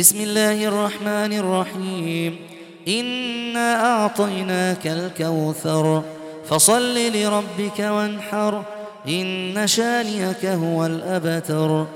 بسم الله الرحمن الرحيم. إنا أعطيناك الكوثر. فصل لربك وانحر. إن شانيك هو الأبتر.